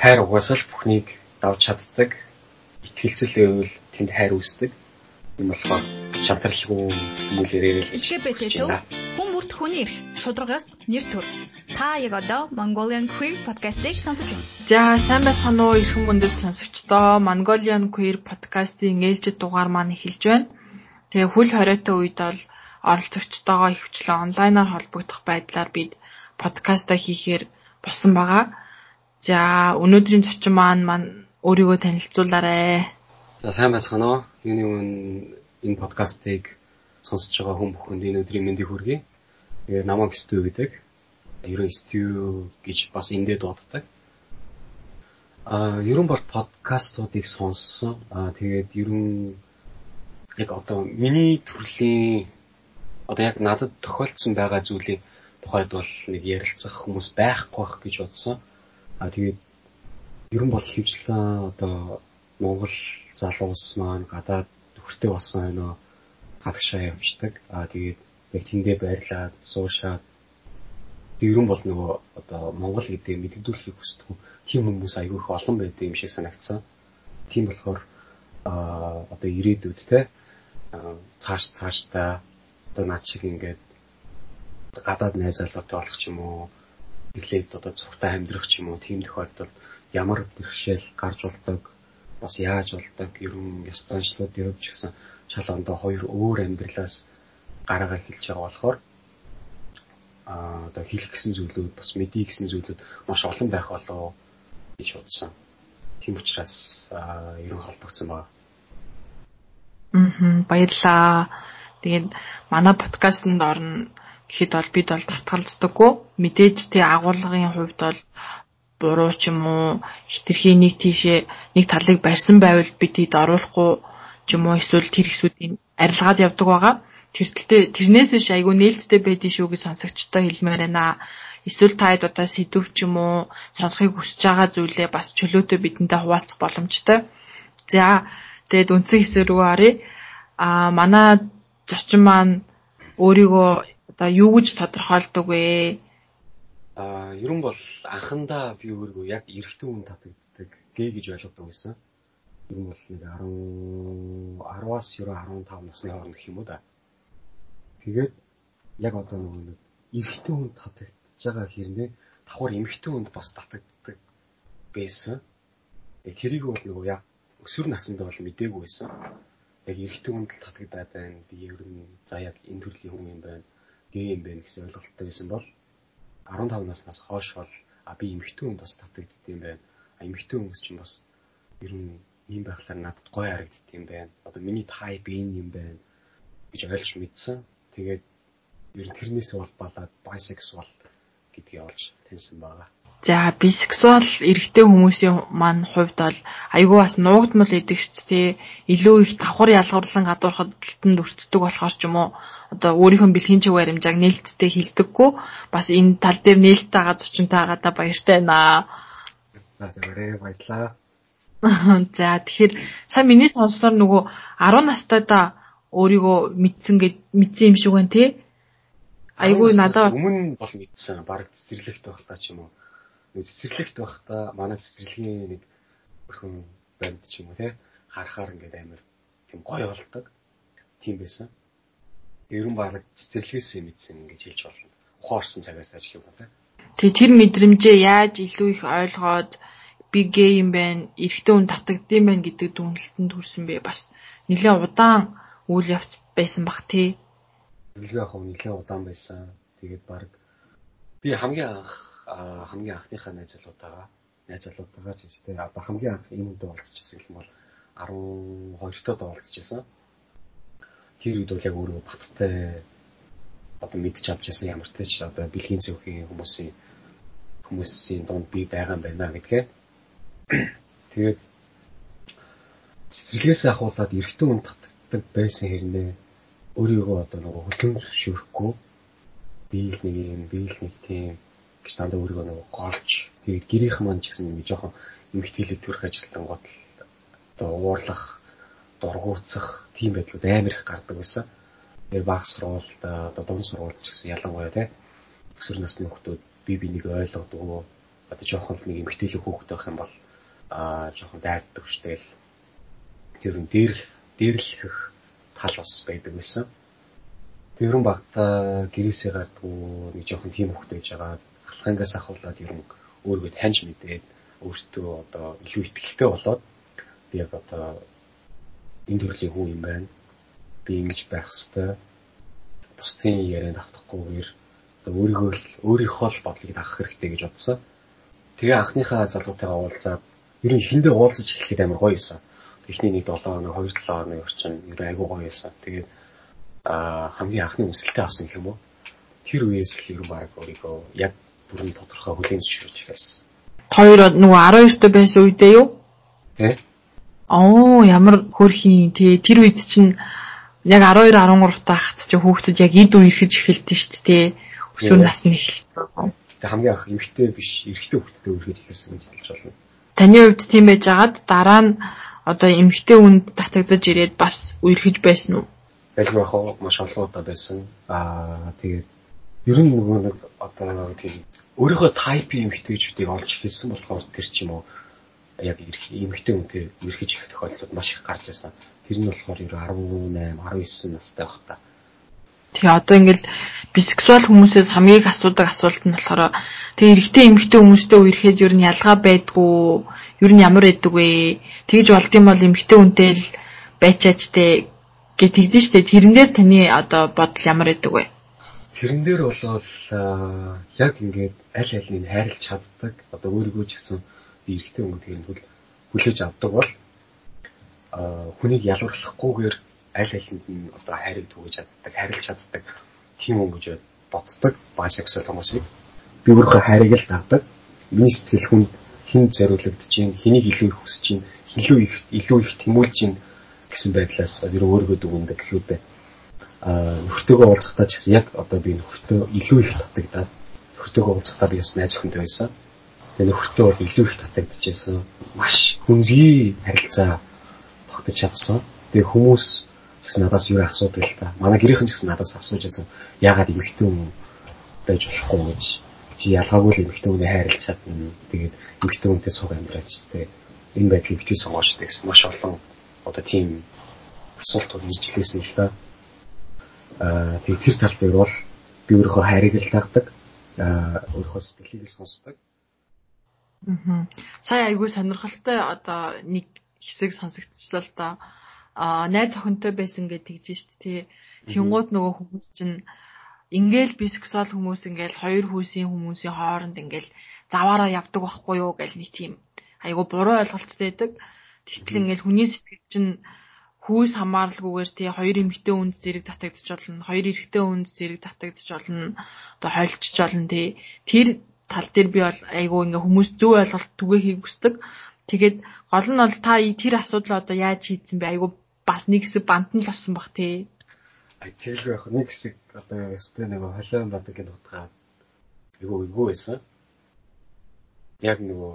хайр угаасаа л бүхнийг давж чаддаг. Итгэлцэл байвал тэнд хайр үүсдэг. Энэ болохоор шантралгүй хүмүүлээрээ л LGBT хүн бүрт хүний эрх шударгаас нэр төр. Та яг одоо Mongolian Queer podcast-ийг сонсож байна. За сайн байцгаана уу эрхэм хүндэт сонсогчдоо. Mongolian Queer podcast-ийн ээлжид дугаар маань эхэлж байна. Тэгээ хүл хориотой үед бол оролцогчтойгоо хөвчлэн онлайнаар холбогдох байдлаар бид подкаста хийхээр болсон байгаа. За өнөөдрийн зочин маань маань өөрийгөө танилцуулаарай. За сайн байцгаана уу. Юуны өмнө энэ подкастыг сонсож байгаа хүн бүхэнд энэ өдрийн мэндийг хүргэе. Тэгээ намайг Стю гэдэг. Ерөн Стю гэж бас эндээ дууддаг. Аа ерөн бол подкастуудыг сонссон. Аа тэгээд ерөн яг одоо миний төрлийн одоо яг надад тохиолдсон байгаа зүйлийг тухайд бол нэг ярилцах хүмүүс байхгүй байх гэж бодсон. А тэгээд ер нь бол хөвчлэн одоо Монгол залуус маань гадаад нөхөртэй болсон байна гадагшаа явждаг. А тэгээд яг тэндээ байрлаад суушаад ер нь бол нөгөө одоо Монгол гэдэг мэддүүлэхийг хүсдэг. Тийм хүмүүс айгүй их олон байдаг юм шиг санагдсан. Тийм болохоор а одоо ирээдүйд те цааш цаашдаа одоо над шиг ингээд гадаад найз залуутай болох ч юм уу эхлээд одоо цогтой амьдрах ч юм уу тийм тохиолдолд ямар бэрхшээл гарч болдог бас яаж болдог ерөн ёс заншлууд явж гисэн шал ондоо хоёр өөр амьдралаас гараагаа эхэлж байгаа болохоор а одоо хэлэх гэсэн зүйлүүд бас мэдээ гэсэн зүйлүүд маш олон байх болоо гэж бодсон. Тийм учраас ерөн холбогдсон байна. Аа баярлаа. Тэгээд манай подкастт орно гэхэд бол бид бол татгалздаггүй. Мэдээж тий агуулгын хувьд бол буруу ч юм уу хитрхи нэг тийшээ нэг талыг барьсан байвал бид тэд оруулахгүй ч юм уу эсвэл тэр хэсүүдийн арилгаад явдаг байгаа. Тэртэлтэй тэрнээс биш айгүй нээлттэй байдгийн шүү гэж сонсогчтой хэлмээр байна. Эсвэл та хэд удаа сэдв ч юм уу сонсохыг хүсэж байгаа зүйлээ бас чөлөөтэй бидэнтэй хуваалцах боломжтой. За тэгээд үндсэн хэсэг рүү оръё. А манай зочин маань өөрийгөө одоо юу гэж тодорхойлдог вэ? Аа, ер нь бол анхандаа би өөрийгөө яг эрэгтэй хүн татагддаг гээ гэж ойлгодог байсан. Ер нь бол нэг 10 10-аас ерөө 15 насны хооронд гэх юм уу да. Тэгээд яг одоо нөгөө нэг эрэгтэй хүн татагдж байгаа хэрнээ давхар эмэгтэй хүнд бас татагддаг байсан. Тэгээд тэрийг бол нөгөө яг өсвөр наснд бол мдээгүй байсан. Яг эрэгтэй хүнд татагдаад байна. Би ер нь за яг энэ төрлийн хүн юм байна гээ юм байна гэсэн ойлголттой байсан бол 15 наснаас хойш бол а би эмэгтэй хүнд бас татагдд юм байна. А эмэгтэй хүмүүс чинь бас ер нь ийм байхлаар надад гоё харагдд юм байна. Одоо миний type энэ юм байна гэж ойлгож мэдсэн. Тэгээд ер нь тэрнээс бол балаад bisexual гэдгийг олж таньсан байгаа. За бисексуал эрэгтэй хүмүүсийн маань хувьд бол айгүй бас нуугдмал идэгч тий илүү их давхар ялгуурлан гадуурхад талтанд өртдөг болохоор ч юм уу одоо өөрийнхөө бэлгийн чиг баримжааг нээлттэй хилдэггүй бас энэ тал дээр нээлттэй байгаа зочинтой байгаадаа баяртай байна. За зөвөрөө баярлаа. За тэгэхээр сая миний сонсноор нөгөө 10 настайдаа өөрийгөө мэдсэн гэд мэдсэн юм шиг байна тий. Айгүй надад өмнө бол мэдсэн баг цэцэрлэгт байхдаа ч юм уу цэцэрлэгт байхдаа манай цэцэрлэгийн нэг өрхөн банд ч юм уу те харахаар ингээд амар тийм гоё болдог. Тийм байсан. Ерөн баг цэцэрлэгээс мэдсэн ингэж хэлж болно. Ухаарсан цагаас ажил юм байна. Тэгээ тэр мэдрэмжээ яаж илүү их ойлгоод би гей юм байна, эрэгтэй хүн татагдсан байна гэдэг дүгнэлтэнд хүрсэн бэ бас нэлээд удаан үйл явц байсан бах тий. Нэлээд яг нэлээд удаан байсан. Тэгээд баг би хамгийн анх хамгийн анхныхаа найз залуудаагаа найз залуудаагаа ч гэжтэй одоо хамгийн анх энэ үедээ уулзчихсан гэх юм бол 12 тоо уулзчихсан. Тэр үед бол яг өөрөө баттай одоо мэдчих авч ясан ямар ч тач одоо бэлгийн зөвхийн хүмүүсийн хүмүүсийн дунд би байгаа юм байна гэдгээ. Тэгээд цэцэрлэгээс ахуулаад эрэгтэй хүн татдаг байсан хэрнээ өөрийгөө одоо нөгөө хөлөм зөвшөөрөхгүй биел нэг юм биел нэг тийм гэж дандаа өөрийгөө нэг голж тэгээд гэрийнхэн маань ч гэсэн нэг жоохон эмгтгэлээ төрөх ажилтан гол одоо уурлах дургуутсах тийм байдлууд амар их гардаг байсан. Тэгээд баг сургуульд одоо дунд сургууль ч гэсэн ялангуяа те өсвөр насны хүмүүс би бинийг ойлгодог одоо жоохон нэг эмгтээлэг хүүхэд байх юм бол аа жоохон дайрдаг штэл тэр нь дээрлэх дээрлэх тал бас байдаг байсан. Тэрэн багта гэрээсээ гардгуу нэг жоохон тийм хүүхэд байж байгаа халахангаас ахуулаад ер нь өөргөө таньж мэдээд өөртөө одоо илүү ихтэй болоод би яг одоо энэ төрлийн хүн юм байна. Би ингэж байх хэвээр бусдын ярианд автахгүйгээр өөрийгөө л өөрийнхөө л бодлыг авах хэрэгтэй гэж бодсон. Тэгээ анхныхаа залуутайгаа уулзаад ер нь эхэндээ уулзаж эхлэхэд амар гоё байсан. Эхний нэг 7 хоног 2 7 хоног орчим ер айгүй гоё байсан. Тэгээд аа хамгийн анхны үсэлтээ авсан юм уу? Тэр үеэс л ер нь баг өөрийгөө яг бүрэн тодорхой хүлээн зөвшөөрч эхэлсэн. Хоёр нөгөө 12 дэх байсан үедээ юу? Тэ? Оо ямар хөрхийн тий тэр үед чинь яг 12 13 таахт чи хүүхдүүд яг эд үе ирэхэж эхэлдэж шүү дээ. Өсвөр насны эхэлсэн. Тэг хамгийн анх эмэгтэй биш эрэгтэй хүүхдтэй үргэлж эхэлсэн гэж хэлж байна. Таны хувьд тийм байж байгаад дараа нь одоо эмэгтэй үнд татагдаж ирээд бас үерхэж байсан уу? Яг маш олон удаа байсан. Аа тэгээд ер нь нөгөө нэг одоо тийм өөрийнхөө тайпын эмэгтэйчүүдийг олж хэлсэн болохоор тэр ч юм уу яг эмэгтэй хүнтэй эрхэж их тохиолдлууд маш их гарч ирсэн. Тэр нь болохоор ер 18, 19 настай байх та. Тэгээ одоо ингээл бисексуал хүмүүсээс хамгийн их асуудаг асуулт нь болохоор тэгээ эрэгтэй эмэгтэй хүмүүстэй үерхэд ер нь ялгаа байдгүй ер нь ямар байдаг вэ? Тэгж болд юм бол эмэгтэй хүнтэй л байчаач те гэж тэгдэж штэ тэрэн дээр таны одоо бодол ямар байдаг вэ? Тэрэн дээр болвол яг ингээд аль алийг хайрлаж чаддаг одоо өөрийгөө ч гэсэн эрэгтэй хүн тэр нь хүлээж авдаг бол хүнийг ялварлахгүйгээр аль алинд нь одоо хайрыг түгэж чаддаг, харилж чаддаг тийм хүн гэж боддог бисексуал хүмүүсийг би өөрөө хайрыг л давдаг. Миний сэтгэл хүн хин зориулагдж чинь, хэнийг илүү их хүсэж чинь, илүү их илүү их тэмүүлж чинь гэсэн байдлаас ер өөрийгөө дүгнэдэг гэхүүд бай. Аа нөхөртөөгөө уулзахдаа ч гэсэн яг одоо би нөхөртөө илүү их татагдаад нөхөртөөгөө уулзахдаа би бас найз охинтой байсан Тэгээ нөхөртөө бол илүү их татагдчихсан. Маш хүнзгий харилцаа тогтож чадсан. Тэгээ хүмүүс гэсэн надаас юу асуудаг л та. Манай гэрийнхэн ч гэсэн надаас асууж байсан. Яагаад эмэгтэй хүн байж болохгүй гэж. Чи ялгаагүй л эмэгтэй хүнээ хайрлаж чадна. Тэгээд эмэгтэй хүнтэй цуг амьдраач тэгээ энэ байдлыг битгий сонгооч гэсэн маш олон одоо тийм асуултууд иржлээсэн л та. Аа тэгээ тэр тал дээр бол би өөрийнхөө хайрыг л тагдаг. Аа өөрийнхөө сэтгэлийг л сонсдог Аа. Сая айгүй сонирхолтой одоо нэг хэсэг сонсогдчихлаа л да. Аа найз охинтой байсан гэж тэгж штт тий. Тэнгууд нөгөө хүмүүс чинь ингээл бисексуал хүмүүс ингээл хоёр хүүсийн хүмүүсийн хооронд ингээл заваараа явдаг байхгүй юу гэл нэг тийм айгу буруу ойлголттой байдаг. Тэгтэл ингээл хүний сэтгэл чинь хүүс хамааралгүйгээр тий хоёр эмэгтэй үнд зэрэг татагдчих болно. Хоёр эрэгтэй үнд зэрэг татагдчих болно. Одоо хойлчч болно тий. Тэр тал дээр би бол айгүй ингээ хүмүүс зөв ойлголт түгээхийг хүсдэг. Тэгээд гол нь бол та тэр асуудал одоо яаж хийдсэн бэ? Айгүй бас нэг хэсэг бантан л авсан бах тий. Ай тэргүй яг нэг хэсэг одоо өстэй нэг холион бадаг гэж утгаа. Айгүй айгүй байсан. Яг нөгөө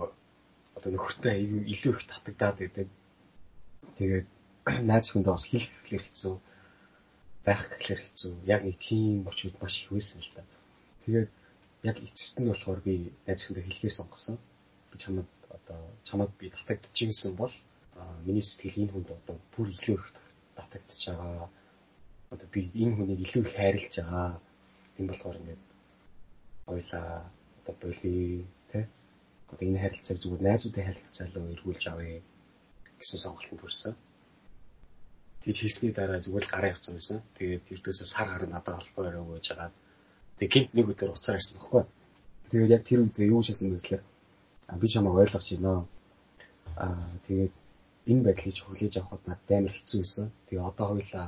одоо нөхөртэй илүү их татагдаад байдаг. Тэгээд найз хүндээ бас хэлэх гэхлээр хэцүү байх гэхлээр хэцүү. Яг нэг тийм очууд маш их байсан л та. Тэгээд яг эцэст нь болохоор би найз хүндээ хэлхээ сонгосон. Би чамд одоо чамд би татагдчихсэн бол миний сэтгэл энэ хүнд одоо бүр илүү их татагдчих байгаа. Одоо би энэ хүнийг илүү их хайрлаж байгаа. Тийм болохоор ингээд ойлаа одоо болий тэ одоо энэ харилцааг зүгээр найзуудын харилцаа руу эргүүлж авъя гэсэн сонголтод хүрсэн. Тэгж хийсний дараа зүгээр л гараа явцсан байсан. Тэгээд ердөөсөө сар гараа надад холбоо өрөө гэж хагаад Тэгээ гинт нэг өдөр уцаар ирсэн баггүй. Тэгээд яг тэр үед юу хийсэн бэ гэхээр би чамайг ойлгож байна. Аа тэгээд энэ байдлыг хүлээж авахд надад амар хэцүү байсан. Тэгээ одоо хоёлаа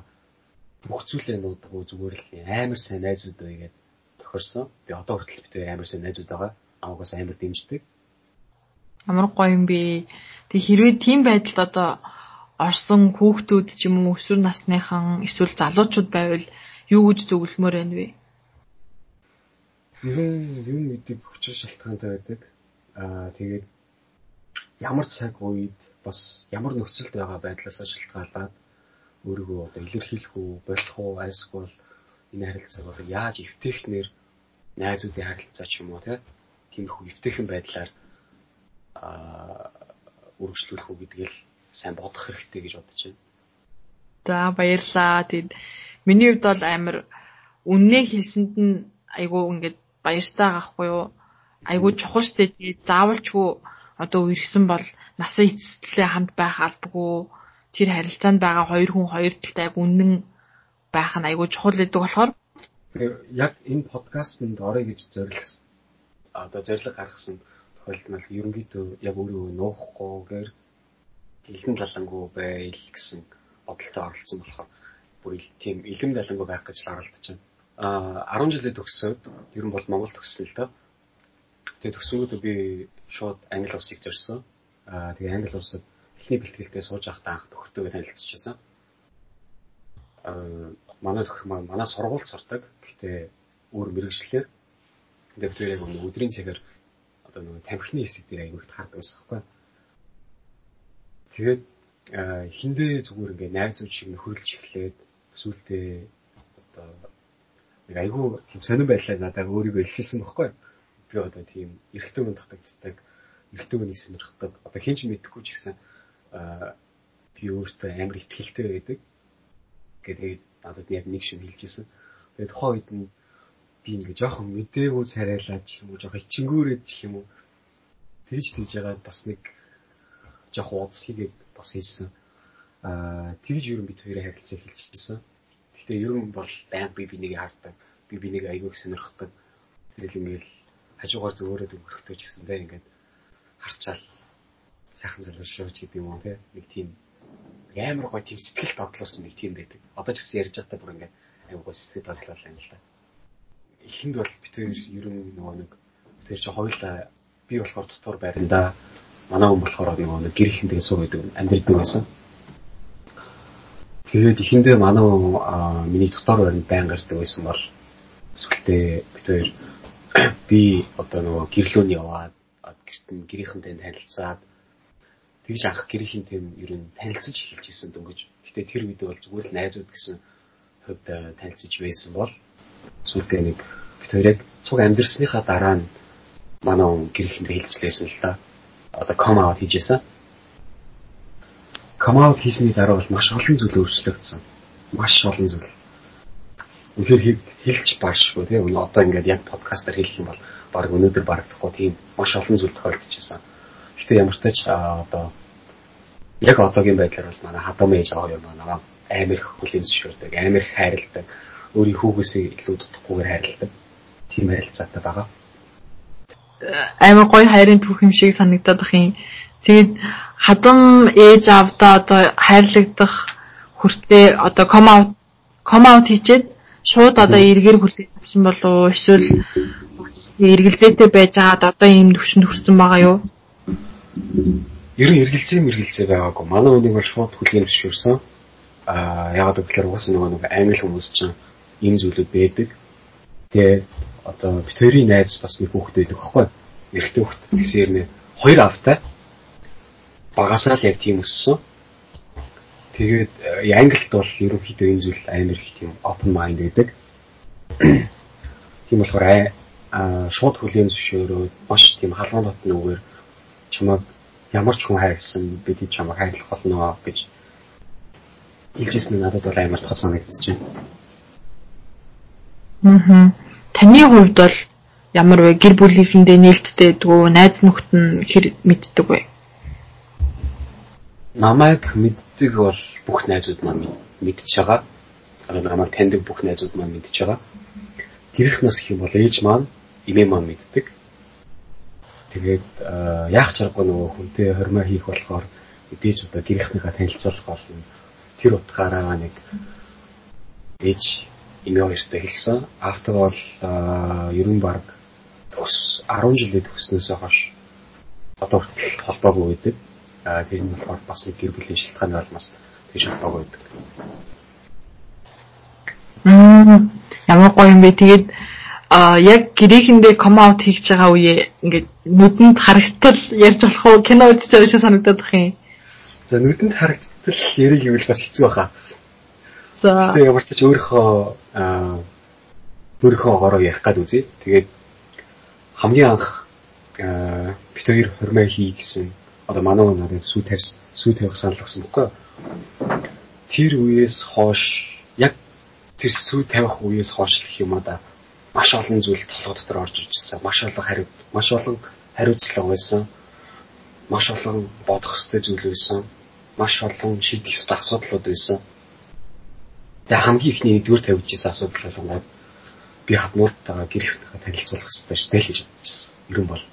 бүх зүйлээ нуудаггүй зүгээр л амар сайн найзууд байгээд тохирсон. Тэгээ одоо хүртэл бид амар сайн найзууд байгаа. Амгаас амар дэмждэг. Амар гоё юм би. Тэг хэрвээ тийм байдалд одоо орсон хүүхдүүд ч юм уу өсвөр насныхан эсвэл залуучууд байвал юу гэж зөвлөмөр байна вэ? ерөн юм мэддэг хүчин шалтгаантай байдаг. Аа тэгээд ямар цаг үед бас ямар нөхцөлд байгаа байдлаас шалтгаалаад өөрийгөө одоо илэрхийлэх үү, болох уу, альсгүй энэ харилцааг одоо яаж эвтэхнэр найзуудын харилцаа ч юм уу тий тиймэрхүү эвтэйхэн байдлаар аа үргэлжлүүлэх үү гэдгийг сайн бодох хэрэгтэй гэж бодож байна. За баярлаа. Тэгэд миний хувьд бол амар үннээ хэлсэнд нь айгүй ингээд баяртай гахгүй юу? Айгүй чухал штэ. Тэгээд заавалчгүй одоо үерхсэн бол насаа эцэслээ хамт байх албагүй. Тэр харилцаанд байгаа хоёр хүн хоёр талтай үнэн байх нь айгүй чухал гэдэг болохоор яг энэ подкастэнд орё гэж зорилгосон. Одоо зорилго гаргасан тохиолдол нь ерөнхийдөө яг өөрөө нуухгүйгээр илэн далангуу байл гэсэн бодолтой оролцсон болохоор бүр тийм илэм далангуу байх гэж харагдаж байна. Аа 10 жилээ төгсөөд ер нь бол Монгол төгссөн л доо. Тэгээ төгсөнгөдөө би шууд англи улсыг зорьсон. Аа тэгээ англи улсад эхний бэлтгэлдээ сууж байхдаа анх төгөртөөгөө танилцчихсан. Аа манай маань манай сургуульд сурдаг. Гэхдээ өөр мэрэгчлэр тэгээд бид яг өдрийн цагаар одоо нэг тамхины хэсэг дээр аягүйх таардаг байсан байхгүй. Тэгээд хиндээ зүгээр ингээ найз зүүн шиг нөхөрлж эхлээд сүултээ одоо нэг айгүй тийм сонирн байдлаа надад өөрийгөө илчилсэн байхгүй. Би одоо тийм эрэгтэй хүн татагддаг, эрэгтэй хүнийг сонирхдаг. Одоо хинч мэдэхгүй ч гэсэн би өөртөө амар ихтгэлтэй байдаг. Тэгээд надад яг нэг шиг хэлжсэн. Тэгээд тухайн үед нь би ингээ жоохон мэдээгүй царайлаад ч юм уу жоохон ичингүүрээд ч юм уу тэгж тэгж ягаад бас нэг жоохон удасхийгээд бас хийсэн. Аа тэгж ер нь бид хоёрын харилцаа эхэлчихсэн. Гэхдээ ер нь бол баян би бинийг хардаг. Би бинийг аягүй сонирхдаг. Тэгэл ингээл хажуугаар зөөрөөд өнгөрөхтэй ч гэсэн тэ ингээд харчаал сайхан залууршууч гэдэг юм уу те нэг тийм амар гой тийм сэтгэл доглуулсан нэг тийм байдаг. Одоо ч гэсэн ярьж байхдаа бүр ингээд аягүй сэтгэл доглуулсан юм л та. Эхэнд бол бид хоёр ер нь нөгөө нэг бид хоёр чи хоёулаа би болохоор дотор байранда манай хүн болохоор нөгөө гэр ихэн тэгээ сууг гэдэг амьдэрдэг байсан. Тэгээд ихэндээ манай хүн миний дотор байранд байн гардаг байсан бол сүлдээ бид хоёр би одоо нөгөө гэрлөөнд яваад гэрт нь гэрийнхэнтэй танилцаад тэгж анх гэрийнхэнтэй ер нь танилцаж эхэлж исэн дөнгөж. Гэтэ тэр үед бол зүгээр л найзууд гэсэн хувьд танилцаж байсан бол сүлдээ нэг бид хоёр яг цуг амьдрсныхаа дараа нь манай хүн гэрийнхэнтэй хэлжлээсэн л да одоо come out хийжсэн. Come out хийсний дараа бол маш олон зүйл өөрчлөгдсөн. Маш олон зүйл. Үнэхээр хэлж баашгүй тийм өнөө одоо ингээд яг подкастаар хэлэх юм бол баг өнөөдөр барагдахгүй тийм маш олон зүйл тохиолдчихсан. Гэтэ ямар ч тач одоо яг одоогийн байдлаар бол манай хадам ээж аваа юм намайг амар их хүлээн зөвшөөрдөг, амар их хайрладаг, өөрийн хүүгээсээ илүү дутахгүйгээр хайрладаг. Тийм харилцаатай байгаа амар гоё хайрын түүх юм шиг санагдаад бах юм. Тэгээд хадам ээж аавдаа одоо хайрлагдах хүртээ одоо ком аут ком аут хийчээд шууд одоо эргээр хүлээж авсан болов эсвэл эргэлзээтэй байж байгаад одоо ийм төвшөнд хүрсэн байгаа юу? Ер нь эргэлзээ мэргэлзээ байгаагүй. Манай үнийг бол шууд хүлээн зөвшөөрсөн. Аа ягаад гэвэл угаасаа нөгөө нэг англи хүмүүс чинь ийм зүйлүүд байдаг. Тэгээд одоо хоёрын найз бас нэг хүүхэд байдаг байхгүй эрэгтэй хүүхэд гэсэн нэ хоёр автай. Багасаа л яг тийм өссөн. Тэгээд э, англид бол ерөнхийдөө энэ зүйл амар их тийм open mind гэдэг тийм болохоор шууд хүлээн зөвшөөрөөд маш тийм халуун дотны үгээр чамайг ямар ч хүн хайрлсан бид чамайг хайрлах болно гэж хэлжсэн нь надад бол амар тод санагдчихэв. Аа Таны хувьд бол ямар вэ? Гэр бүлийнхэндээ нээлттэй гэдэг үү? Найз нөхд нь хэр мэддэг вэ? Намайг мэддэг бол бүх найзууд маань мэдж байгаа. Одоо намайг таньдаг бүх найзууд маань мэдж байгаа. Гэрх нас юм бол ээж маань, эмээ маань мэддэг. Тэгээд яах чаргагүй нөгөө хүнтэй хормоо хийх болохоор мэдээж одоо гэрхнийхаа танилцуулах болно. Тэр утгаараа нэг ээж эмээ хоёртой хэлсэн. Автор бол ерөн баг төгс 10 жилийн төгснөөсөө хойш одоо хүртэл холбоогүй байдаг. Аа нь болохоор бас гэр бүлийн шалтгаан болмоос тэгж холбоогүй байдаг. Мм ямар гоё юм бэ. Тэгээд а яг гэрээхэндээ ком аут хийж байгаа үе ингээд нүдэнд харагдтал ярьж болох уу кино үзэж байгаа шиг санагдаад бах юм. За нүдэнд харагдтал яриг гэвэл бас хэцүү баха. За. Гэтэ ямар ч ч өөрийнхөө өөрийнхөө гороо ярих гад үзье. Тэгээд хамгийн анх аа бит хоёр хормой хий гэсэн одоо манай надад сүү тавьс сүү тавих санал өгсөн бөхгүй. Тэр үеэс хойш яг тэр сүү тавих үеэс хойш гэх юм да маш олон зүйл толгой дотор орж ирж байсан. Маш олон хариу маш олон хариуцлага байсан. Маш олон бодох ёстой зүйл байсан. Маш олон шийдэх ёстой асуудлууд байсан. Тэгээ хамгийн ихний нэгдүгээр тавьж ирсэн асуудал болгоод би хаднуудтайгаа гэрэлтэйгээ танилцуулах хэрэгтэй шүү дээ л гэж бодчихсон. Ерөн бол.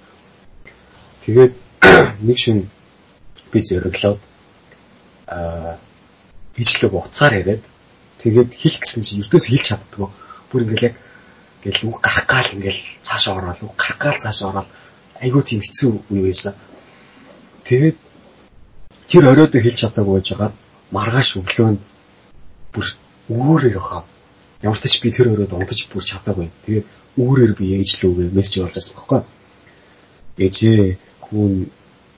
Тэгээд нэг шин би зөриглоод аа ижлэг уцаар яриад тэгээд хэл гэсэн чинь ертөөс хэлж чаддгүй. Бүр ингээл яг ингээл үг гарах гал ингээл цаашаа ороод үг гарах гал цаашаа ороод айгүй тийм хэцүү үе байсан. Тэгээд тэр оройдоо хэлж чадаагүй байж байгаа маргааш өглөө нь бүр үүрээр хаа ямар ч би тэр өрөөд унтаж бүр чадаагүй. Тэгээд үүрээр би ээж лүүгээ мессеж оруулсан байхгүй. Ээжээ хүн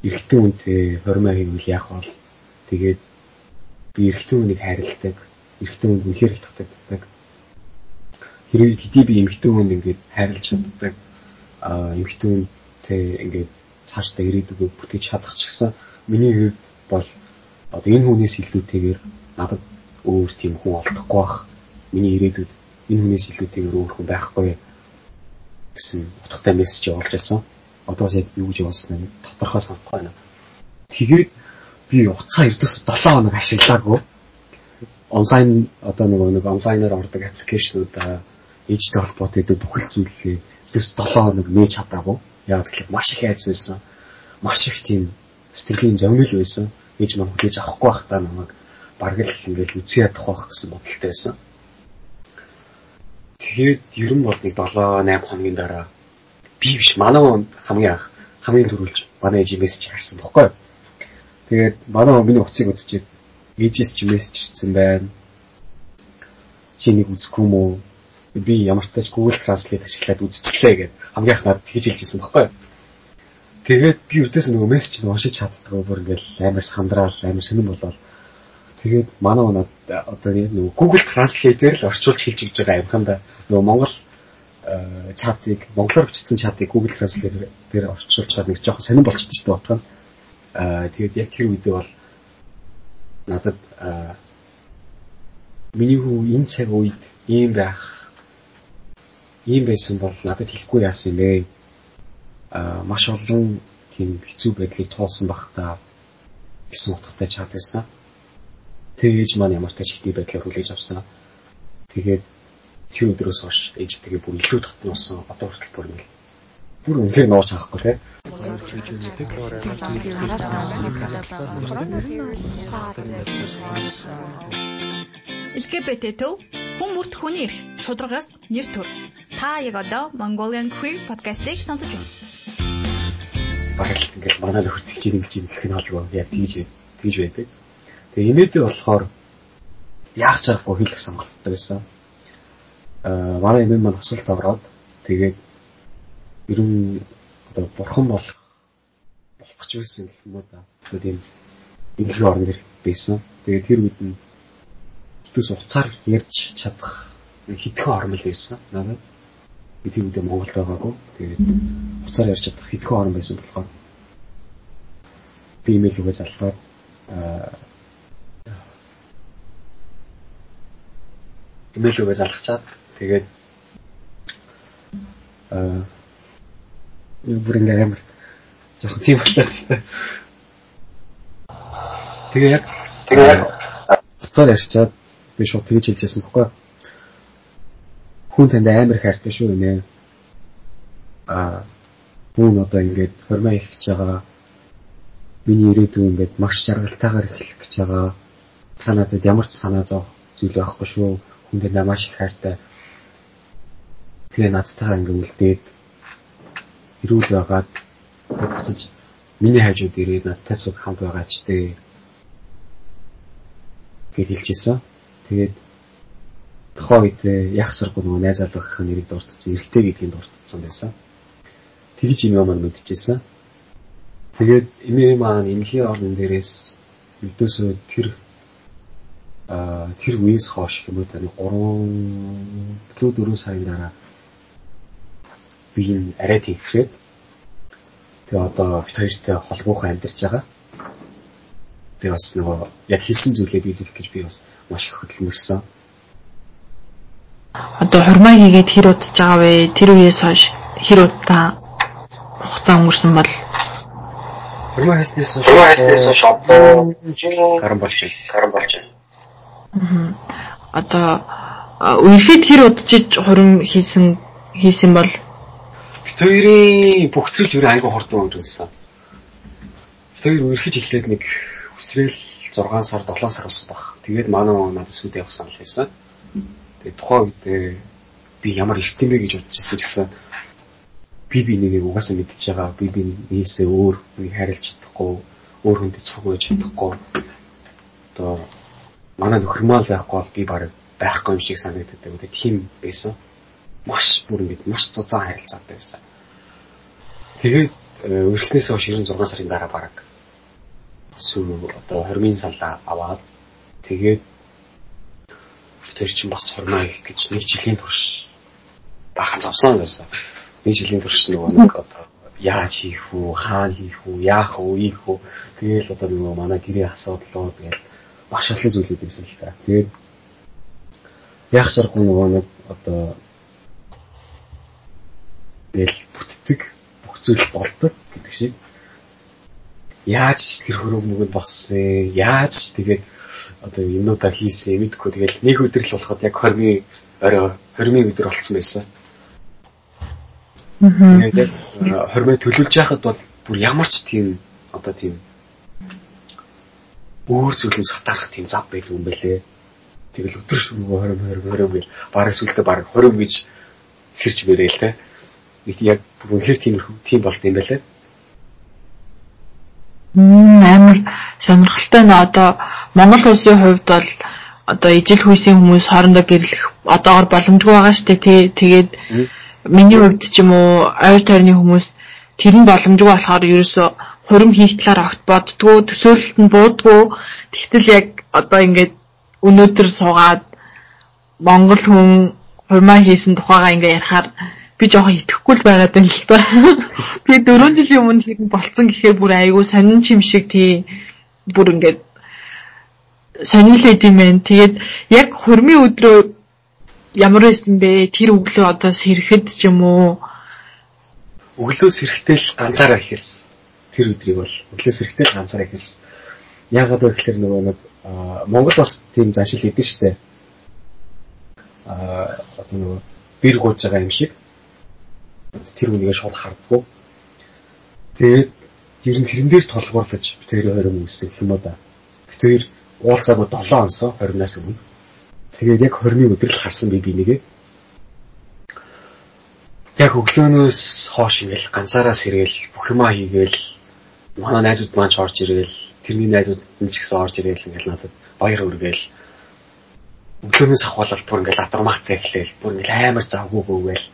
эрэгтэй хүнтэй хормоо хийвэл яах вэ? Тэгээд би эрэгтэй хүнийг хайрладаг. Эрэгтэй хүнд үнэхээр их татагддаг. Хэрэг хэдий би эмэгтэй хүнд ингээд хайрлаж чаддаг. Аа эмэгтэй хүнтэй ингээд цаашдаа ирээдүгөө бүтэж чадах ч гэсэн миний хувьд бол одоо энэ хүнээс илүүтэйгээр надад өөр тийм хүн олдохгүй бах. Миний ирээдүйд энэ хүнээс илүүтэйгээр өөр хүн байхгүй гэсэн утгатай мессеж явуулж байсан одоос яг юу гэж явуулснаа тодорхой санахгүй байна. Тэгээд би уцаа эрдэс 7 хоног ашиглаагүй. Онлайн одоо нөгөө нэг онлайнаар ордог аппликейшнүүд ээжтэй холбоотой гэдэг бүхэл зүйлээ эрдэс 7 хоног нээж чадаагүй. Яг тэгэхээр маш их айц байсан. Маш их тийм сэтгэлийн зовнил байсан. Ээж маань хүлээж авахгүй байхдаа намайг бараг л ингээл үзье ядах байх гэсэн бодолтой байсан. Тэгээд ер нь бол нэг 7 8 хоногийн дараа би биш манай хамгийн анх хамгийн түрүүлж манай ээж мессеж харсан бохгүй. Тэгээд манай миний утсыг үзчихээд ээжээс ч мессеж ирсэн байна. Чи нэг үзэхгүй юм уу? Би ямар ч тач Google Translate ашиглаад үзчихлээ гэд хамгийн анх надад тэгж хэлжсэн бохгүй. Тэгээд би өвдөөс нөгөө мессеж нь уншиж чаддгаа бүр ингээл амар сандраал амар сонирн болоод тэгээд манай унаад одоо нөгөө Google Translate-ээр л орчуулж хэлж өгч байгаа амханда нөгөө Монгол чатыг монголоор бичсэн чатыг Google Translate дээр орчуулж чад нэг жоохон сонирн болчихсон шүү дээ утга нь. Аа тэгээд яг тэр үедээ бол надад миний хүү энэ цаг үед ийм байх ийм байсан бол надад хэлэхгүй яасан юм бэ? Аа маш олон тийм хэцүү байдлыг туулсан бах та гэсэн утгатай чат байсан. Тэгэж маань ямар ч ихний байдлаар хүлээж авсан. Тэгээд тэр өдрөөс хойш ээжтэйгээ бүр илүү татнуулсан одоо хүртэл бүр ингэ бүр үнэхээр нууж авахгүй те. LGBT төв хүн бүрт хүний эрх шударгаас нэр төр. Та яг одоо Mongolian Queer podcast-ийг сонсож байна. Бараг л ингээл манай нөхөртөг чинь ингэж юм гэх нь болов яг тийж тийж байдаг. Тэгээ инээдээ болохоор яах чарахгүй хэлэх сонголттой байсан Э, манай эмээ маань асуулт ороод тэгээд ерөн одоо бурхан болох болох гэж байсан юм уу да. Одоо тийм эмнэлгийн орон дээр байсан. Тэгээд тэр үед нь төс уцаар ярьж чадах хитгэн ормол байсан. Надад би тэр үедээ Монголд байгаагүй. Тэгээд уцаар ярьж чадах хитгэн орон байсан болохоор би имэйл өгөө залгаад аа имэйл өгөө залгачаад Тэгээд аа юу бүр ингээ амар жоохон тийм болоод. Тэгээ яг тэгээ яг буцаар ярьчаад би шууд тэгж хэлжсэн баггүй. Хүн танд амар хайртай шүү нэ. Аа хүн одоо ингээд хормоо их гэж байгаа. Миний ирээдүйн ингээд маш жаргалтайгаар эхлэх гэж байгаа. Та надад ямар ч санаа зовх зүйл байхгүй шүү. Танд маш их хайртай Тэгээ надтайгаа ингээ үлдээд ирүүл байгаад буцаж миний хажууд ирээд надтай цуг хамт байгаа ч дээ гэж хэлжсэн. Тэгээд тухайн үед яг сургуу нөгөө найз залуугийн нэрийг дурдсан, эрэгтэй гэдгийг дурдсан байсан. Тэгж юм маань мэдчихсэн. Тэгээд эмээ маань эмнэлгийн орон дээрээс өдөөсөө тэр а тэр үеэс хойш юм уу таны 3 4 сарын дараа би энэ арай тийхрээд Тэгээ одоо бит хоёртой холбоохон амьдарч байгаа. Тэгээ бас нөгөө яг хийсэн зүйлээ биелүүлэх гэж би бас маш их хөдөлмөрсөн. Одоо хурмаа хийгээд хэр удаж байгаа вэ? Тэр үеэс хойш хэр удаа хугацаа өнгөрсөн бол хурмаа хийснээс хойш хурмаа хийснээс хойш одоо гарan болж гарan болж байна. Одоо үерхэд хэр удажиж хурим хийсэн хийсэн бол бит хоёрын бүх зүйл юу айгүй хурдан өнгөрсөн. Бит хоёр үерхэж эхлээд нэг өсрэл 6 сар 7 сар болсон баг. Тэгээд манай надад сүд явах санал хийсэн. Тэгээд тухайн үед би ямар эрт юм бэ гэж бодож ирсэн гэсэн би би нэгийг угаасаа мэдчихэж байгаа. Би би нээсээ өөр нэг харилж чадахгүй, өөр хүнтэй цуг байж чадахгүй. Одоо манай нөхөрмөл байхгүй бол би баг байхгүй юм шиг санагддаг. Тэгээд тийм байсан. Маш бүр ингэж маш цуцаан харилцаатай байсан. Тэгээд өрхснээс хойш 96 сарын дараа баг сүү одоо хормын салаа аваад тэгээд тэр чинь бас хормоо их гэж нэг жилийн турш бахан зовсон байсан. Нэг жилийн турш нөгөө нэг одоо яаж хийх үү, хаана хийх үү, яах үү, ийх үү. Тэгээл одоо нөгөө манай гэрээ асуудлоо тэгэл олон зүйлүүд байсан л та. Тэгээд яах чаргагүй нөгөө нэг одоо тэгэл бүтдэг бүх зүйл болдог гэдэг шиг яаж тэр хөрөг мөгөнд болсон яаж тэгээд одоо юмнуудаа хийсэн мэдгүй тэгэл нэг өдөр л болоход яг 20-ны орой 20-ны өдөр болсон байсан. Тэгээд яг 20-ны төлөвлөж яхад бол бүр ямар ч тийм одоо тийм өөр зүйлээс хатаарах тийм зав байдаг юм бэлээ. Тэгэл өдөр шөнөгүй 20 20 20 гэл бараг сүлдө бараг 20 гэж сэрч бэрэл те. Нэг яг үнэхээр тийм тийм болд юм бэлээ. Мм амар сонирхолтой нэ одоо Монгол улсын хувьд бол одоо ижил хүйсийн хүмүүс хоорондоо гэрлэх одоогор боломжгүй байгаа шүү дээ. Тэгээд миний хувьд ч юм уу ойр тойрны хүмүүс тэр нь боломжгүй болохоор ерөөсө хурим хийх талаар огт боддгоо төсөөлөлт нь буудгүй. Тэгтэл яг одоо ингээд өнөөдөр суугаад Монгол хүн хурмаа хийсэн тухайгаа ингээ ярихаар би жоохон итгэхгүй л байгаад байна л та. Би 4 жилийн өмнө хэрэг болцсон гэхээр бүр айгүй сонин чим шиг тий бүр ингээд сонилээд юм байна. Тэгээд яг хурмын өдрөө ямар байсан бэ? Тэр өглөө одоо сэрэхэд ч юм уу? Өглөө сэрэхдээ л ганцаараа ихээс тэр өдрийг бол өглөө сэрэхдээ л ганцаараа ихээс яагаад вэ гэхээр нөгөө нэг Монгол бас тийм заншил хэдэн штэ. Аа одоо нөгөө бэр гууж байгаа юм шиг тэр хүнийгээ шууд хардггүй. Тэгээд ер нь тэрэн дээр толгуурлаж бид хоёрын хорим үүссэн гэх юм уу да. Бид хоёр уулзаагүй 7 онсоо хоримнаас өмнө. Тэгээд яг хормын өдөр л харсан би бинийгээ. Яг өглөөнөөс хоош ингээл ганцаараа сэргээл бүх юмаа хийгээл манай найзууд маань ч орж ирээл тэрний найзууд нь ч гэсэн орж ирээл ингээл надад баяр хүргээл. Өглөөнөөс ахвалал бүр ингээл атармагтай эхлээл бүр ингээл амар завгүйгүйгээл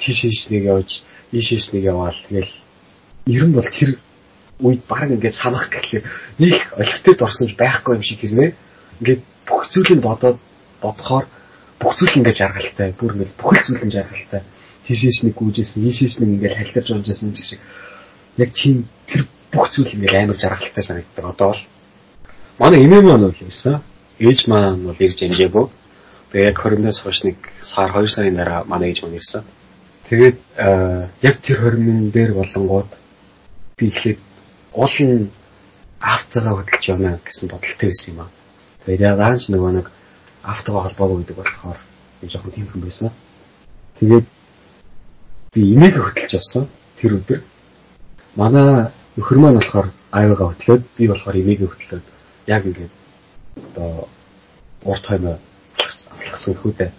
тийшээш нэг явж ийшээш нэг яваал. Тэгэл ер нь бол тэр үед баг ингээд санах гэхлээр нэг олигтойд орсон байхгүй юм шиг хэрнээ. Ингээд бүх зүйл нь бодоод бодохоор бүх зүйл ингээд жаргалтай. Бүр ингээд бүхэл зүйл нь жаргалтай. Тийшээш нэг гүйжсэн ийшээш нэг ингээд хальтарч унжсэн гэх шиг. Яг тийм тэр бүх зүйл ингээд амар жаргалтай санагддаг одоо бол манай эмээ маань бол юмсан ээж маань бол ирж амжаагүй тэгээ яг 20-наас хойш нэг сар 2 сарын дараа манай ээж маань ирсэн Тэгээд яг тэр хормын дээр болонгууд би ихлээр уул нь автогаа хөдөлж явна гэсэн бодолтой байсан юм аа. Тэгээд яг аач нөгөө нэг автогаа холбоогүй гэдэг болохоор би жоохон тийм хүн байсан. Тэгээд би имийг хөдөлж явсан тэр өдөр. Манай нөхөр маань болохоор аавыгаа хөтлөөд би болохоор имийг хөтлөөд яг ингээд одоо урт хойно алхацсан хүүдээ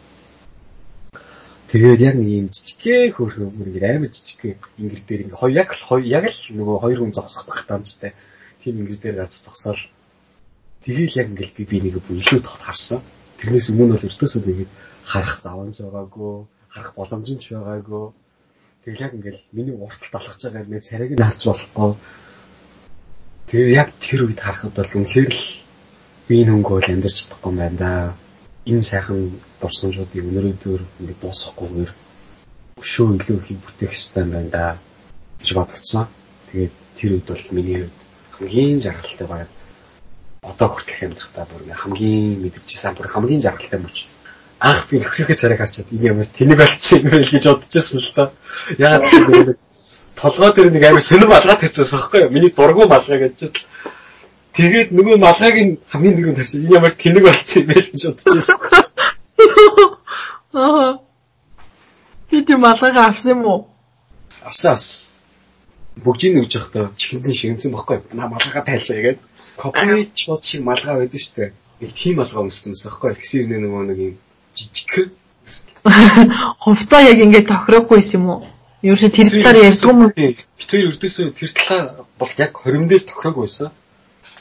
Тэгээд яг нэг юм жижигхэн хөөрхөн бүр ингэ амар жижиг ингэр дээр ингэ хоёр яг л яг л нөгөө хоёр хүн зогсох байх таамжтай. Тийм ингэр дээр гац зогсоол. Тэгээл яг ингээл би би нэг бүр илүү тот харсан. Тэрнээс өмнө бол өртөөсөө тэгээд харах заванж байгаагүй, харах боломж нь ч байгаагүй. Тэгэл яг ингээл миний урталт алхаж байгаа нэг царайг нь харж болохгүй. Тэгээ яг тэр үед харахад бол үнэхээр л би энэ хөнгөө амьдарч чадахгүй юм байна да энэ сайхан дурсамжуудыг өнөөдөр ингэ дуусгахгүйгээр өшөө илүү их бүтээх хэрэгтэй юм байна да гэж бодгдсон. Тэгээд тэр үед бол миний хувьд хамгийн жаргалтай баг одоо хүртэл амьдрахтаа бүр хамгийн мэдэрчсэн бүр хамгийн жаргалтай мөч. Анх би нөхрийнхээ царайг харчаад энэ ямар тэнэг болчихсон юм бэ гэж бодчихсон л доо. Яагаад гэвэл толгой дээр нэг амар сонир малгай тавьчихсан байхгүй юу? Миний дургу малгай гэж Тэгээд нөгөө малгайг нь хамгийн түрүүнд харж энэ ямар тэнэг болсон юм бэ гэж бодчихсон. Аа. Би тэр малгайгаа авсан юм уу? Авсан авсан. Бүгжийн нүж явахдаа чихэндэн шигэнсэн баггүй. Наа малгайгаа тайлж байгаа гэдэг. Копи чууд шиг малгай байдаг шүү дээ. Нэг тийм малгай өмссөн юм баггүй. Тэгсэр нөгөө нэг юм жижиг. Хувцаа яг ингээд тохироогүй юм уу? Юу ч тэр талаар ярьдгүй юм уу? Би тэр өрдөөсөө тэр талаар бол яг хорим дээр тохироогүй байсан.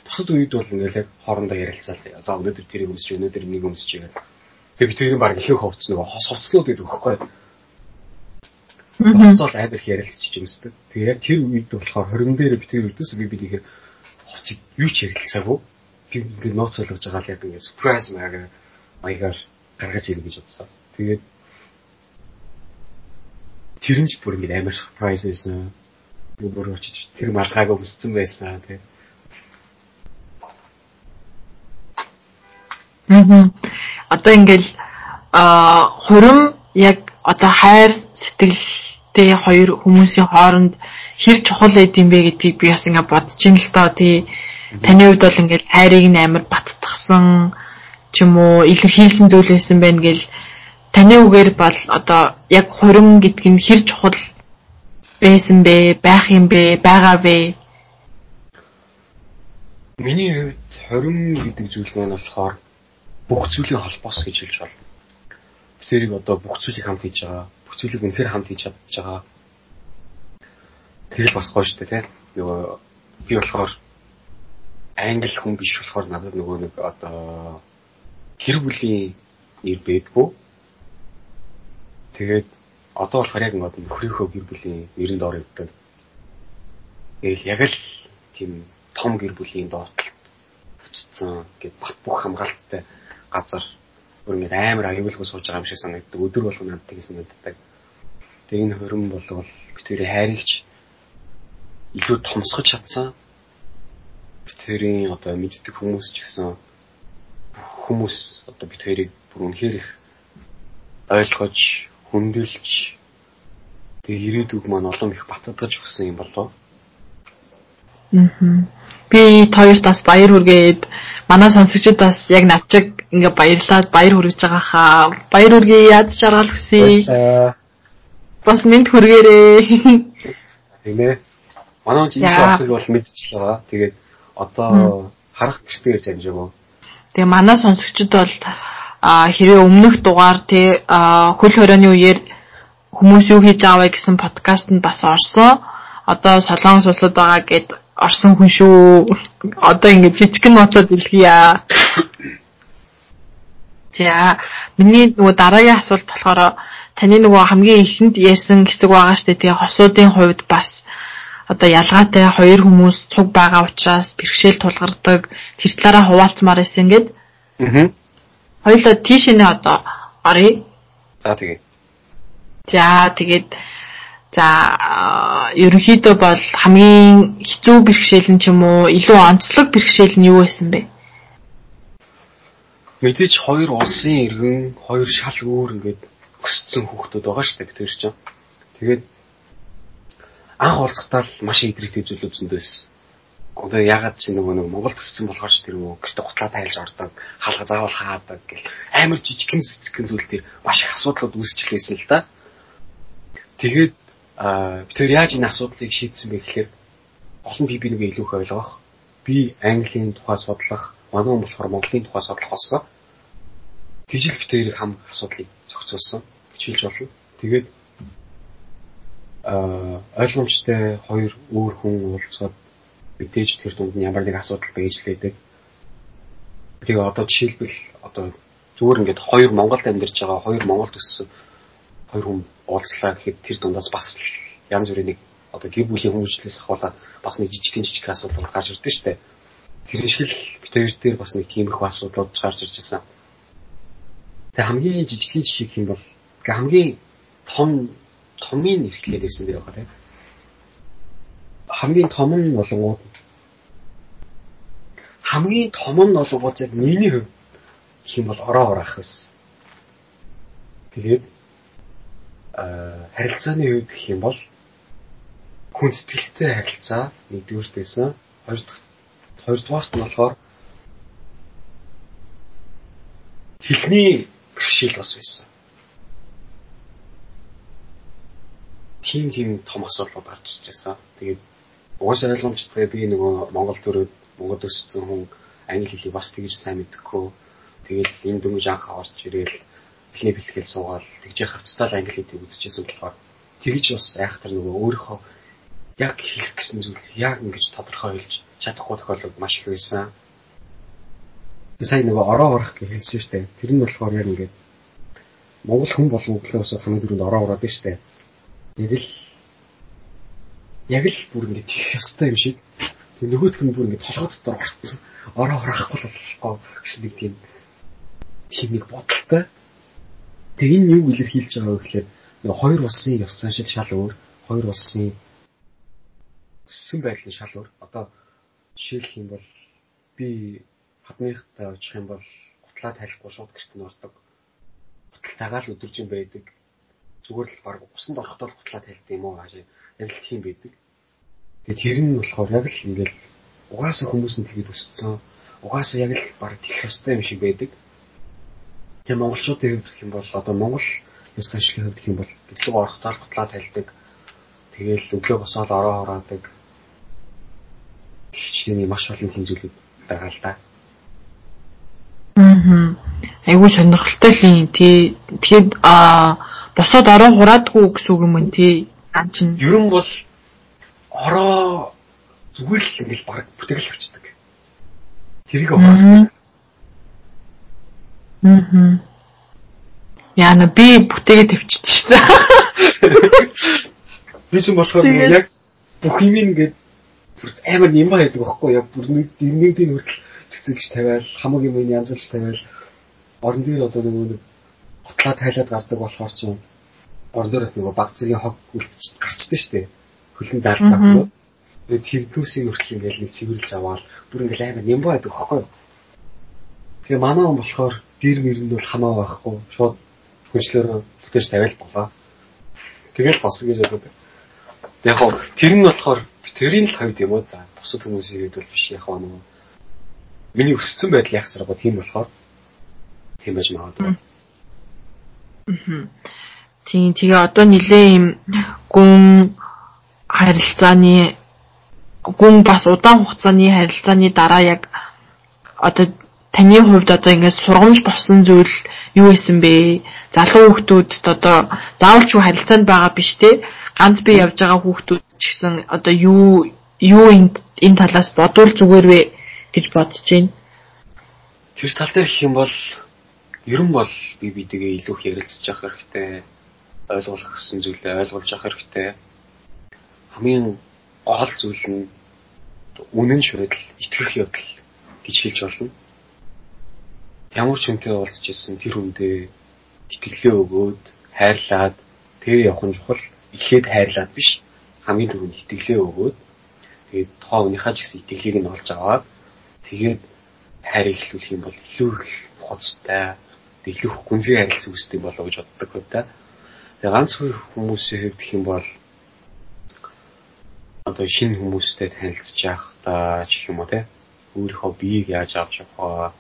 Бусад үед бол ингээл яг хоорондоо ярилцаал. За өнөөдөр тэрийг өмсч өнөөдөр энийг өмсч игээл. Тэгээ би тэрийг баг ихэнх хувцс нөгөө хос хувцснууд гэдэг өгөхгүй. Хувцал амар их ярилцчих юмсдаг. Тэгээ яг тэр үед болохоор хорин дээр би тэр өрдөөс би бинийг хувцыг юу ч ярилцаагүй. Би ингээд нууц болгож байгаа л яг ингээд surprise маягаар маягаар гаргаж ирэх гэж бодсон. Тэгээд тэр нь ч бүр ингээд амар surprise байсан. Бүр очиж тэр малгайг өмссөн байсан. Тэгээд Аа. Одоо ингээл а хурим яг одоо хайр сэтгэлтэй хоёр хүмүүсийн хооронд хэр чухал байд юм бэ гэдгийг би бас ингээ бодож ин л доо тий. Таны хувьд бол ингээл хайрыг нь амар баттгсан ч юм уу илэрхийлсэн зүйл байсан байна гэл таны үгээр бол одоо яг хурим гэдг нь хэр чухал байсан бэ, байх юм бэ, байгаа вэ? Миний хувьд хурим гэдэг зүйл маань болохоор бүх зүйлийн холбоос гэж хэлж байна. Тэрийг одоо бүх зүйлийг хамт хийж байгаа. Бүх зүйлийг үнэхээр хамт хийж чадж байгаа. Тэр л бас гоё шүү дээ, тийм. Би болохоор англи хүн биш болохоор надад нөгөө нэг одоо гэр бүлийн нэр бэдгүү. Тэгээд одоо болохоор яг нөгөө нөхрийнхөө гэр бүлийн нэрэнд ор өгдөг. Тэгэл яг л тийм том гэр бүлийн доотл буцсан гэд бат бүх хамгаалттай газар бүр ингэ амар аюулгүй сууж байгаа юм шиг санагддаг. Өдөр болгоо надад тийм санагддаг. Тэгээ энэ хөрөн болвол битүүрийн хайрыгч илүү томсгож чадсан. Битүүрийн одоо мэддэг хүмүүс ч гэсэн хүмүүс одоо битүүрийг бүр үнэхээр их ойлгож, хүндэлж тэгээ ирээдүг маань олон их баттгаж өгсөн юм болов. Аа. Би хоёрт бас баяр хүргээд манай сонсогчдоос яг навчиг ингээ баярлаад баяр хүргэж байгаа хаа. Баяр хүргэе яд шаргал хүсье. Бас мэд хүргээрээ. Тийм ээ. Манай хүн ийш авах бол мэдчихл байгаа. Тэгээд одоо харах гэртээр замжаагүй. Тэгээ манай сонсогчд бол хэрвээ өмнөх дугаар те хөл хорионы үеэр хүмүүс юу хийж аваа гэсэн подкастт бас орсон. Одоо солонгос улсад байгаа гэд орсон хүн шүү. Одоо ингэ жижигэн ноцоод илгийа. За миний нөгөө дараагийн асуулт болохоор таны нөгөө хамгийн ихэнд ярьсан хэсэг байгаа штэ тэгээ хосуудын хувьд бас одоо ялгаатай хоёр хүмүүс цуг байгаа учраас бэрхшээл тулгардаг тэр талаараа хуваалцмаар байсан гэд. Аа. Хоёлоо тийш нэ одоо оръё. За тэгээ. За тэгээд За ерөнхийдөө бол хамгийн хэцүү бэрхшээл нь ч юм уу илүү онцлог бэрхшээл нь юу байсан бэ? Мэдээж хоёр улсын иргэн, хоёр шал өөр ингээд өссөн хүүхдүүд байгаа шүү дээ бид хоёр чинь. Тэгээд анх уулзахтаа л маш идрэгтэй зүйл үзэнд байсан. Одоо ягаад чи нөгөө нэг Монгол төссөн болохоор ч тэр нөгөө гэрте гутлаа тайлж ордог, хаалга заавал хаадаг гэл амар жижигхэн жижигхэн зүйл дээр маш их асуудлууд үүсч эхэлсэн л да. Тэгээд бид хоёр яаж энэ асуудлыг шийдсэн бэ гэхээр нь би би нэг илүү их ойлгох. Би Английн тухай судлах, манай хүн болохоор Монголын тухай судлах болсон. Тижил бид хоёрыг хам асуудлыг зохицуулсан гэж хэлж болно. Тэгээд ойлгомжтой хоёр өөр хүн уулзаад мэдээж тэр дунд нь ямар нэг асуудал байж лээдэг. Тэгээ одоо жишээлбэл одоо зүгээр ингээд хоёр Монголд амьдарч байгаа хоёр Монголд өссөн хоёр хүн уулзлаа гэхэд тэр дундаас бас янз бүрийн нэг одоо гэр бүлийн хүмүүжлээс ахуулаад бас нэг жижигхэн жижиг асуудал гарч ирдэ штэ. Тэр шиг л бид хоёр дээр бас нэг тиймэрхүү асуудлууд гарч ирж байсан. Тэгээ хамгийн жижигхэн жишээ юм бол хамгийн том томын эрхлээд ирсэн дээр байгаа тийм. хамгийн том нь болонгууд хамгийн том нь болонгууд яг миний хувьд гэх юм бол ороо ураах байсан. Тэгээд харилцааны хувьд гэх юм бол хүндэтгэлтэй харилцаа нэгдүгürt байсан. Хоёрдугаарт нь болохоор хэлний бэрхшээл бас байсан. Тим тийм том асуудлууд гарч ирж байсан. Тэгээд угаасаа ойлгомжтой би нөгөө Монгол төрөөд Монгол өссөн хүн англи хэлийг бас тэгж сайн мэдхгүй. Тэгэл энэ дөнгөж анх орж ирээл эхний бэлтгэл суугаад тэгж хавцтай л англи хэлийг үзчихсэн болохоор тэгж бас айхтар нөгөө өөрийнхөө яг хэлэх гэсэн зүйл яг ингэж тодорхой хэлж чадахгүй тохиолдол маш их байсан. Сайн нөгөө ороо урах гэж хэлсэн шүү дээ. Тэр нь болохоор яг ингээд Монгол хүн болон өглөөс хамгийн дөрөнд ороо ураад штэ. Яг л яг л бүр ингээд тийх ёстой юм шиг. Тэг нөгөөх нь бүр ингээд толгой дотор орцсон. Ороо урахгүй л болохгүй гэсэн нэг тийм нэг бодолтой. Тэг энэ юу илэрхийлж байгаа вэ гэхээр хоёр улсын ёс заншил шал өөр. Хоёр улсын өссөн байдлын шал өөр. Одоо жишээлх юм бол би хадмынхтай очих юм бол гутлаа тайлахгүй шууд гэрт нь ордог. Гуталтайгаа л өдөржин байдаг. Зүгээр л баг усанд орохдоо л гутлаа тайлдаг юм уу хаашаа. Яг л тийм байдаг. Тэгээ тэр нь болохоор яг л ингээл угаасаа хүмүүс нь тэгээд өссөн. Угаасаа яг л баг тэгэх ёстой юм шиг байдаг. Тэгээ монголчуудын хувьд гэх юм бол одоо монгол ёс ашиглахын хувьд гэх юм бол гэрлэг орохдоо гутлаа тайлдаг. Тэгээл өглөө босоод ороо хороодаг хичнээн маш олон тийм зүйлүүд байгаа л да. Аа. Айгуу сонирхолтой л юм тий. Тэгээд аа босоод ороо хураадгүй гэсэн үг юм уу тий? Ан чин. Ер нь бол ороо зүгээр л ингээл баг бүтгэл авчдаг. Тэрийг угаасна. Аа. Яна би бүтээгээ тавьчихсан шүү дээ. Би ч юм болохоор яг бүх юм ингээд амар юм байдаг байхгүй яг бүр нэг нэг тийм хүртэл цэцэгч тавиал хамаг юм янзлж тавиал орон дээр одоо нэг готлаа тайлаад гардаг болохоор ч орон дээрээс нөгөө баг зэргийн хог үлдчих гарчдаг шүү дээ. Хөлн даалцаа гоо тэгээд тэрдүүсийн хүртэл ингээл нэг цэвэрлж аваад бүр ингээл амар юм байдаг байхгүй тэгээ манай он болохоор дэр мэрэнд бол хамаа байхгүй. Шууд хүчлөөрөө бүтээж тавиал болоо. Тэгэл босно гэж боддог яг хоо тэр нь болохоор тэрийн л хавьд юм уу? Да. Бусад хүмүүсийн хэд бол биш яг нөгөө. Миний өссөн байдал яг зэрэг тийм болохоор тийм байж магадгүй. Тийм тэгээ одоо нилээ юм гүн харилцааны гүн бас удаан хугацааны харилцааны дараа яг одоо таны хувьд одоо ингэж сургамж болсон зүйл юу исэн бэ? Залуу хүүхдүүд одоо заавалч харилцаанд байгаа биш те ганц би явж байгаа хүүхдүүд ч гэсэн одоо юу юу энэ талаас бодвол зүгээр вэ гэж бодож байна. Тэр тал дээр юм бол ер нь бол би бидэгээ илүү их ярилцж явах хэрэгтэй. Ойлгох гэсэн зүйлээ ойлгуулж явах хэрэгтэй. Хамгийн гол зүйл нь үнэн шүрэл итгэх явдал гэж хэлж болно. Ямар ч хүнтэй уулзж ирсэн тэр хүндээ итгэлээ өгөөд хайрлаад тэгээ явах нь чухал эхлээд хайрлаад биш хамгийн түрүүнд итгэлээ өгөөд тэгээд тухайн хүнийхээ ч гэсэн итгэлийг нь олж аваад тэгээд хайр ихлүүлэх юм бол илүү их хоцтой их гүнзгий харилцаа үүсдэг болоо гэж боддог хөө та. Тэгээ ганц хүмүүсийн хувьд гэх юм бол одоо шинэ хүмүүстэй танилцж явах та ч юм уу те өөрийнхөө биеийг яаж авч явах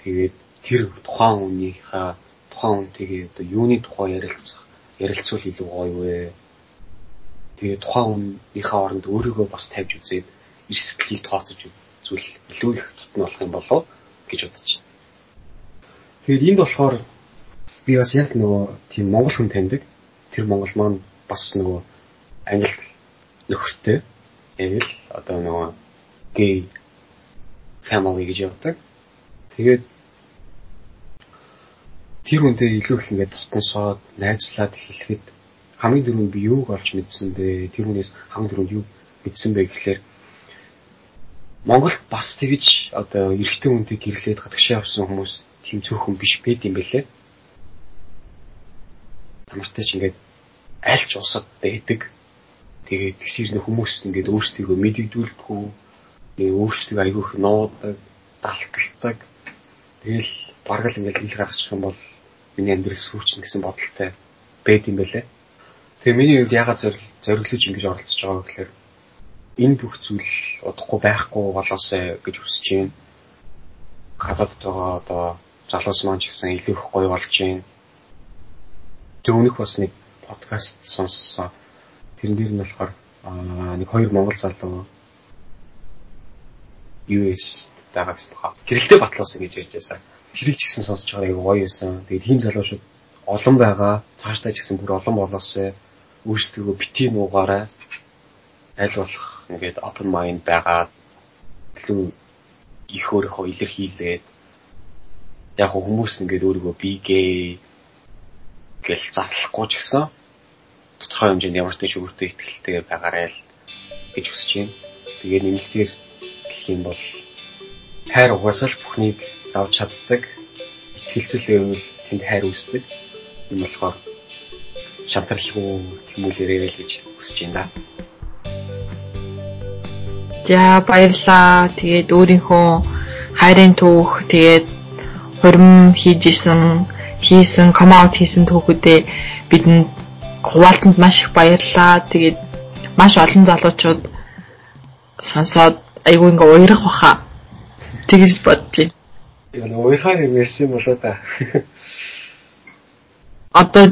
тэгээд тэр тухайн хүнийхээ тухайн хүнтэйгээ одоо юуны тухай ярилцах ярилцвал илүү гоё вэ. Тэгээ тухайн хүнийхээ оронд өөрийгөө бас тавьж үзээд эрсдлийг тооцож үзвэл илүү их тутам болох юм болов гэж бодож. Тэгээд энд болохоор би бас яг нөгөө тийм монгол хүн таньдаг. Тэр монгол маань бас нөгөө англи нөхөртэй яг л одоо нөгөө гей family гэж явдаг. Тэгээд тэр хүнтэй илүү их ингээд тутансаад найзлаад хэлэхэд хамгийн дөрөв би юуг олж мэдсэн бэ? Тэр хүнээс хамгийн дөрөв юу мэдсэн бэ гэхлээр Монголд бас тэгж одоо эрэгтэй хүнтэй гэрлээд гадагшаа авсан хүмүүс тийм цөөхөн биш байд юм бэлээ. Тамартай ч ингээд альч усад байдаг. Тэгээд тэгсэр хүмүүс ингээд өөрсдийгөө мэдэгдүүлэхгүй өөрсдөө айгүйх нуудаг, далталдаг. Тэгэл бараг л ингээд хэл гаргачих юм бол миний амьдрал сүрчнэ гэсэн бодолтой байд юм байлаа. Тэгээ миний хувьд ягаад зориглож ингэж оролцож байгаа гэхээр энэ бүх зүйл удахгүй байхгүй болоосай гэж хүсэж байна. Гадаадд байгаа одоо залуус маань ч гэсэн илүү их гоё болж байна. Тэг өмнөх бас нэг подкаст сонссон. Тэрэн дээр нь болохоор нэг хоёр монгол залуу US дагаас баха. Гэрэлтэй батлуулсан гэж ярьж байсан. Тэрийг ч гэсэн сонсож байгаа яг гоё байсан. Тэгээд тийм залуучууд олон байгаа. Цаашдаа ч гэсэн бүр олон болоосой өөрсдөө бити нуугаарай. Аль болох ингээд open mind байгаа. илүү их өөрийнхөө илэрхийлээд яг хүмүүс ингээд өөрийгөө бигээ гэл зарлахгүй ч гэсэн тодорхой хэмжээнд ямар ч ч өөртөө ихтэй байгаарай л гэж хүсэж байна. Тэгээ нэмэлтээр гэх юм бол хайр угаасаа л бүхнийг давж чаддаг. Итгэлцэл байвал тэнд хайр үүсдэг. Энэ болохоор шантарлгүй тэмүүлээрэй гэж хүсэж байна. За баярлаа. Тэгээд өөрийнхөө хайрын түүх тэгээд хурим хийж исэн хийсэн комаут хийсэн түүхүүдээ бидэнд хуваалцсанд маш их баярлалаа. Тэгээд маш олон залуучууд сонсоод айгүй ингээ уярах баха. Тэгж бодож байна. Яг нэг уярхаа юм ярьсан болоо да. Одоо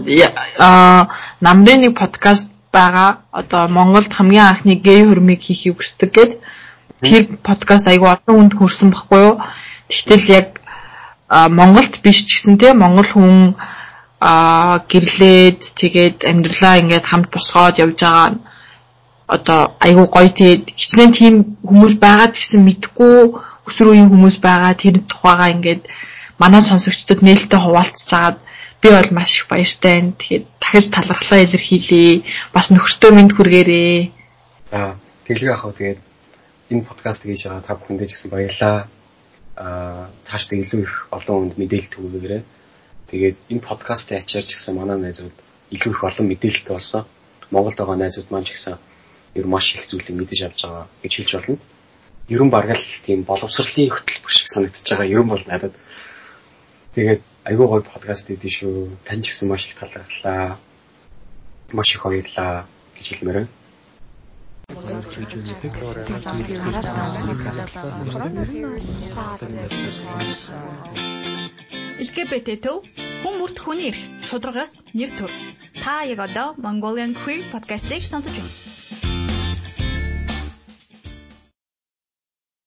аа намрын нэг подкаст байгаа. Одоо Монголд хамгийн анхны гей хөрмийг хийхийг хүсдэг гэд тэр подкаст айгүй олон хүнд хүрсэн баггүй юу? Тэгтэл яг Монголд биш ч гэсэн те Монгол хүн аа гэрлээд тэгээд амьдралаа ингээд хамт босгоод явж байгаа нь одоо айгүй гоё тэгээд хичнээн тийм хүмүүс байгаад гэсэн мэдхгүй өсвөр үеийн хүмүүс байгаа тэр тухайгаа ингээд манай сонсогчдод нээлттэй хуваалцж чагаад би бол маш их баяртай байна. Тэгэхээр дахиж талархлаа илэрхийлье. Бас нөхөртөө минь хүргээрээ. За тэглэг яах вэ тэгээд энэ подкаст хийж байгаа та бүхэндээ ч гэсэн баярлалаа. Аа цаашдаа илүү их олон хүнд мэдээлэл түгээгээрэй. Тэгээд энэ подкастын ачаар ч гэсэн манай найзууд илүү их олон мэдээлэлтэй болсон. Монголд байгаа найзууд маань ч гэсэн ер маш их зүйлийг мэдэж авч байгаа гэж хэлж болно. Ерөн бараг л тийм боловсролын хөтөлбөр шиг санагдаж байгаа. Ерөн бол надад. Тэгээд айгүй гоё подкаст хийдэж шүү. Тань ч гэсэн маш их талархлаа. Маш их баярлаа гэж хэлмээр байна. LGBT төв хүн бүрт хүний эрх шударгаас нэр төр. Та яг одоо Mongolian Queer podcast-ийг сонсож байна.